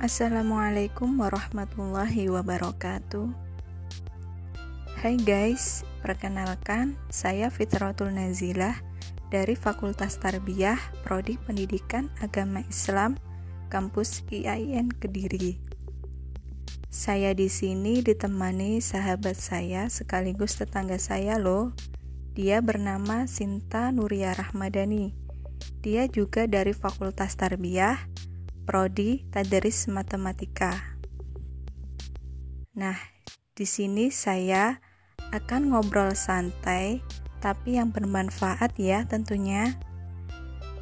Assalamualaikum warahmatullahi wabarakatuh. Hai guys, perkenalkan saya Fitratul Nazilah dari Fakultas Tarbiyah Prodi Pendidikan Agama Islam Kampus IAIN Kediri. Saya di sini ditemani sahabat saya sekaligus tetangga saya loh. Dia bernama Sinta Nuria Rahmadani. Dia juga dari Fakultas Tarbiyah Prodi Tadris Matematika. Nah, di sini saya akan ngobrol santai, tapi yang bermanfaat ya tentunya.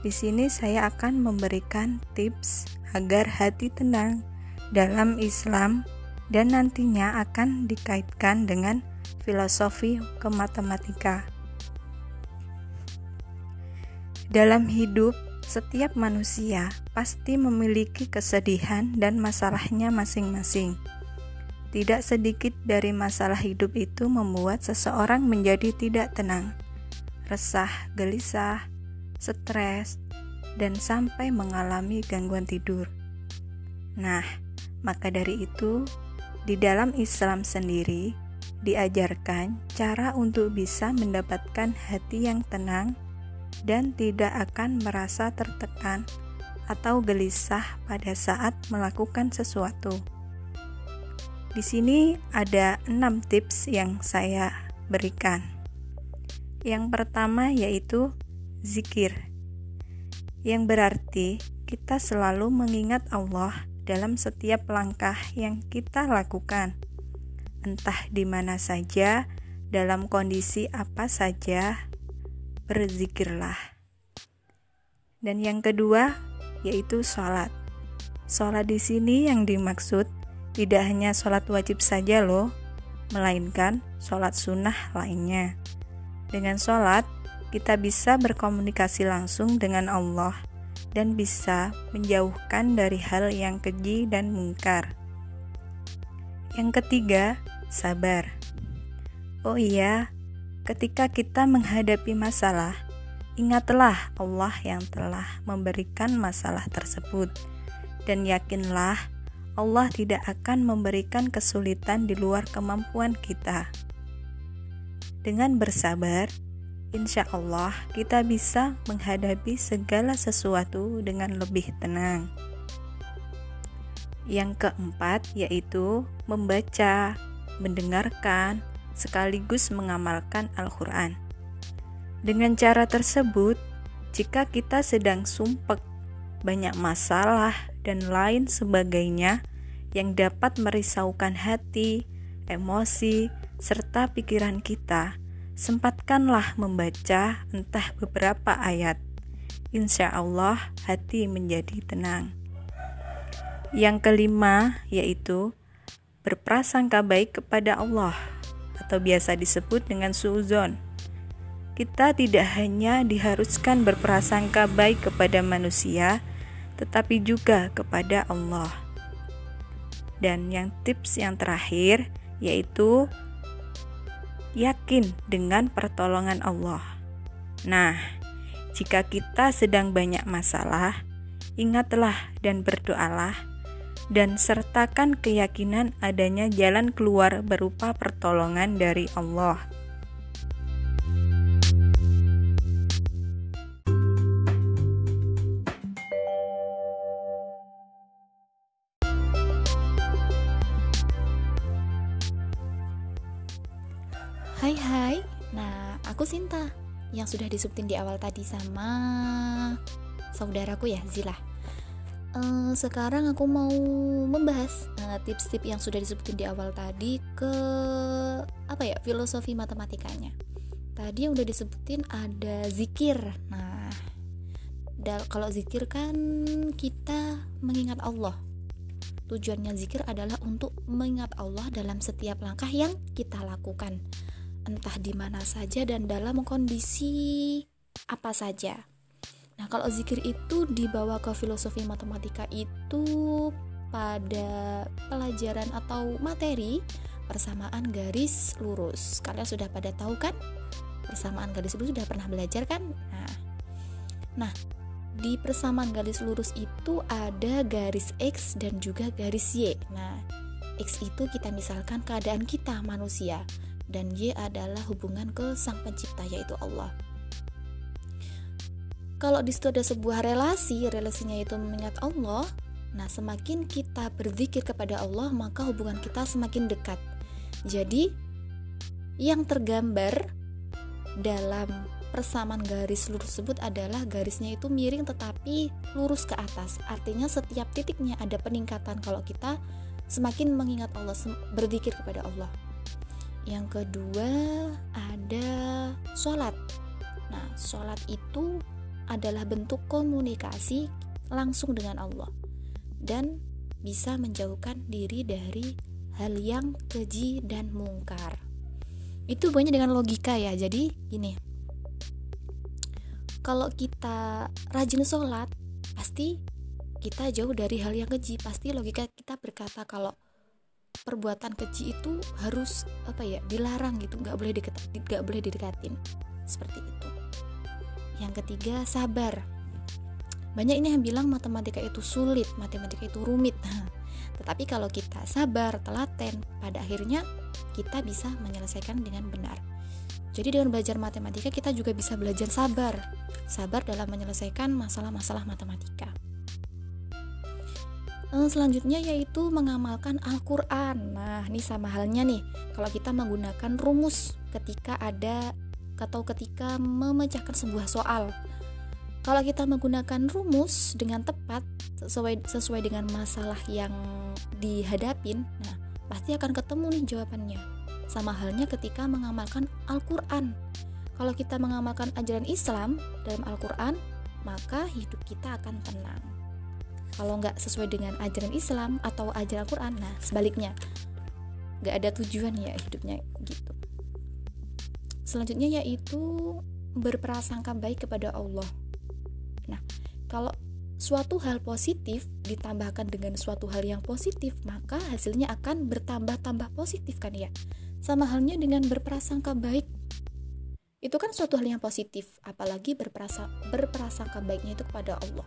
Di sini saya akan memberikan tips agar hati tenang dalam Islam dan nantinya akan dikaitkan dengan filosofi kematematika. Dalam hidup, setiap manusia pasti memiliki kesedihan dan masalahnya masing-masing. Tidak sedikit dari masalah hidup itu membuat seseorang menjadi tidak tenang, resah, gelisah, stres, dan sampai mengalami gangguan tidur. Nah, maka dari itu, di dalam Islam sendiri diajarkan cara untuk bisa mendapatkan hati yang tenang dan tidak akan merasa tertekan atau gelisah pada saat melakukan sesuatu. Di sini ada 6 tips yang saya berikan. Yang pertama yaitu zikir. Yang berarti kita selalu mengingat Allah dalam setiap langkah yang kita lakukan. Entah di mana saja, dalam kondisi apa saja, berzikirlah. Dan yang kedua yaitu sholat. Sholat di sini yang dimaksud tidak hanya sholat wajib saja loh, melainkan sholat sunnah lainnya. Dengan sholat, kita bisa berkomunikasi langsung dengan Allah dan bisa menjauhkan dari hal yang keji dan mungkar. Yang ketiga, sabar. Oh iya, ketika kita menghadapi masalah, ingatlah Allah yang telah memberikan masalah tersebut, dan yakinlah Allah tidak akan memberikan kesulitan di luar kemampuan kita. Dengan bersabar, insya Allah kita bisa menghadapi segala sesuatu dengan lebih tenang. Yang keempat yaitu membaca, mendengarkan, sekaligus mengamalkan Al-Quran. Dengan cara tersebut, jika kita sedang sumpek, banyak masalah, dan lain sebagainya yang dapat merisaukan hati, emosi, serta pikiran kita, sempatkanlah membaca entah beberapa ayat. Insya Allah, hati menjadi tenang. Yang kelima yaitu berprasangka baik kepada Allah, atau biasa disebut dengan suuzon. Kita tidak hanya diharuskan berprasangka baik kepada manusia, tetapi juga kepada Allah. Dan yang tips yang terakhir yaitu yakin dengan pertolongan Allah. Nah, jika kita sedang banyak masalah, ingatlah dan berdoalah dan sertakan keyakinan adanya jalan keluar berupa pertolongan dari Allah. Hai hai, nah aku Sinta yang sudah disebutin di awal tadi sama saudaraku ya Zila. Uh, sekarang aku mau membahas uh, tips-tips yang sudah disebutin di awal tadi ke apa ya filosofi matematikanya. Tadi yang udah disebutin ada zikir. Nah, kalau zikir kan kita mengingat Allah. Tujuannya zikir adalah untuk mengingat Allah dalam setiap langkah yang kita lakukan entah di mana saja dan dalam kondisi apa saja. Nah, kalau zikir itu dibawa ke filosofi matematika itu pada pelajaran atau materi persamaan garis lurus. Kalian sudah pada tahu kan? Persamaan garis lurus sudah pernah belajar kan? Nah, nah di persamaan garis lurus itu ada garis X dan juga garis Y. Nah, X itu kita misalkan keadaan kita manusia dan Y adalah hubungan ke sang pencipta yaitu Allah. Kalau di situ ada sebuah relasi, relasinya itu mengingat Allah, nah semakin kita berzikir kepada Allah, maka hubungan kita semakin dekat. Jadi, yang tergambar dalam persamaan garis lurus tersebut adalah garisnya itu miring tetapi lurus ke atas. Artinya setiap titiknya ada peningkatan kalau kita semakin mengingat Allah, berzikir kepada Allah. Yang kedua ada sholat. Nah, sholat itu adalah bentuk komunikasi langsung dengan Allah dan bisa menjauhkan diri dari hal yang keji dan mungkar. Itu banyak dengan logika ya. Jadi gini, kalau kita rajin sholat pasti kita jauh dari hal yang keji pasti logika kita berkata kalau perbuatan keji itu harus apa ya dilarang gitu nggak boleh deket nggak boleh didekatin seperti itu yang ketiga sabar banyak ini yang bilang matematika itu sulit matematika itu rumit tetapi kalau kita sabar telaten pada akhirnya kita bisa menyelesaikan dengan benar jadi dengan belajar matematika kita juga bisa belajar sabar. Sabar dalam menyelesaikan masalah-masalah matematika. Eh, selanjutnya yaitu mengamalkan Al-Quran. Nah, ini sama halnya nih. Kalau kita menggunakan rumus ketika ada atau ketika memecahkan sebuah soal. Kalau kita menggunakan rumus dengan tepat sesuai sesuai dengan masalah yang dihadapin, nah pasti akan ketemu nih jawabannya. Sama halnya ketika mengamalkan Al-Quran. Kalau kita mengamalkan ajaran Islam dalam Al-Quran, maka hidup kita akan tenang. Kalau nggak sesuai dengan ajaran Islam atau ajaran Al-Quran, nah sebaliknya, nggak ada tujuan ya hidupnya gitu. Selanjutnya yaitu berprasangka baik kepada Allah. Nah, kalau suatu hal positif ditambahkan dengan suatu hal yang positif, maka hasilnya akan bertambah-tambah positif kan ya. Sama halnya dengan berprasangka baik. Itu kan suatu hal yang positif, apalagi berprasa, berprasangka baiknya itu kepada Allah.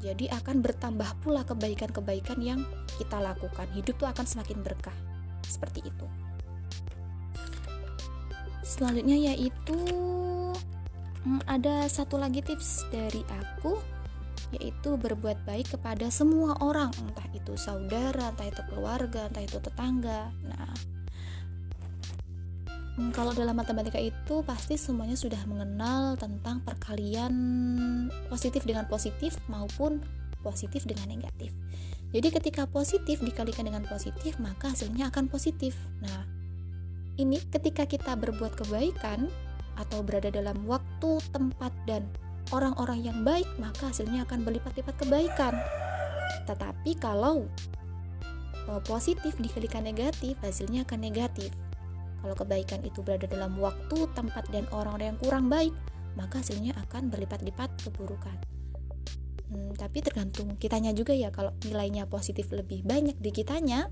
Jadi akan bertambah pula kebaikan-kebaikan yang kita lakukan. Hidup tuh akan semakin berkah. Seperti itu. Selanjutnya yaitu hmm, ada satu lagi tips dari aku yaitu berbuat baik kepada semua orang, entah itu saudara, entah itu keluarga, entah itu tetangga. Nah, Hmm, kalau dalam matematika itu pasti semuanya sudah mengenal tentang perkalian positif dengan positif maupun positif dengan negatif. Jadi ketika positif dikalikan dengan positif, maka hasilnya akan positif. Nah, ini ketika kita berbuat kebaikan atau berada dalam waktu, tempat dan orang-orang yang baik, maka hasilnya akan berlipat-lipat kebaikan. Tetapi kalau eh, positif dikalikan negatif, hasilnya akan negatif. Kalau kebaikan itu berada dalam waktu, tempat, dan orang-orang yang kurang baik, maka hasilnya akan berlipat-lipat keburukan. Hmm, tapi tergantung kitanya juga ya, kalau nilainya positif lebih banyak di kitanya,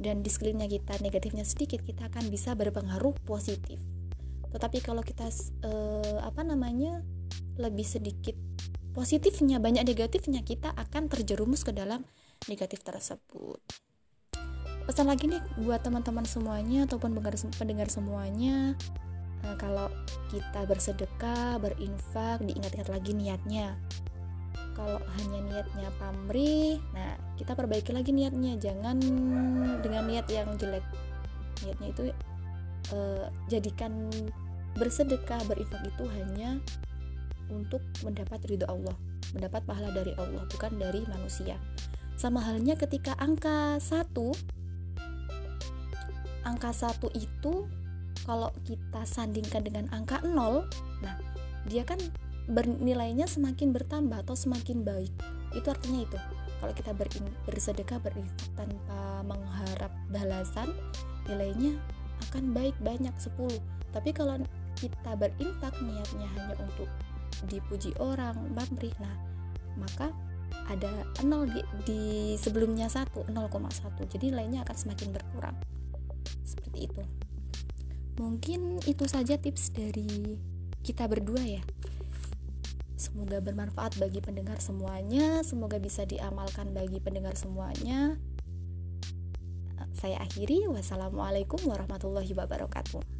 dan di sekelilingnya kita negatifnya sedikit, kita akan bisa berpengaruh positif. Tetapi kalau kita eh, apa namanya lebih sedikit positifnya, banyak negatifnya, kita akan terjerumus ke dalam negatif tersebut pesan lagi nih buat teman-teman semuanya ataupun pendengar, semuanya nah, kalau kita bersedekah berinfak diingat-ingat lagi niatnya kalau hanya niatnya pamrih nah kita perbaiki lagi niatnya. Jangan dengan niat yang jelek. Niatnya itu eh, jadikan bersedekah berinfak itu hanya untuk mendapat ridho Allah mendapat pahala dari Allah bukan dari manusia. Sama halnya ketika angka satu angka 1 itu kalau kita sandingkan dengan angka 0 nah dia kan bernilainya semakin bertambah atau semakin baik. Itu artinya itu. Kalau kita berin, bersedekah berinfak tanpa mengharap balasan nilainya akan baik banyak 10 tapi kalau kita berinfak niatnya hanya untuk dipuji orang pamrih nah maka ada 0 di, di sebelumnya 1 0,1 jadi nilainya akan semakin berkurang. Seperti itu. Mungkin itu saja tips dari kita berdua ya Semoga bermanfaat bagi pendengar semuanya, semoga bisa diamalkan bagi pendengar semuanya. Saya akhiri, wassalamualaikum warahmatullahi wabarakatuh.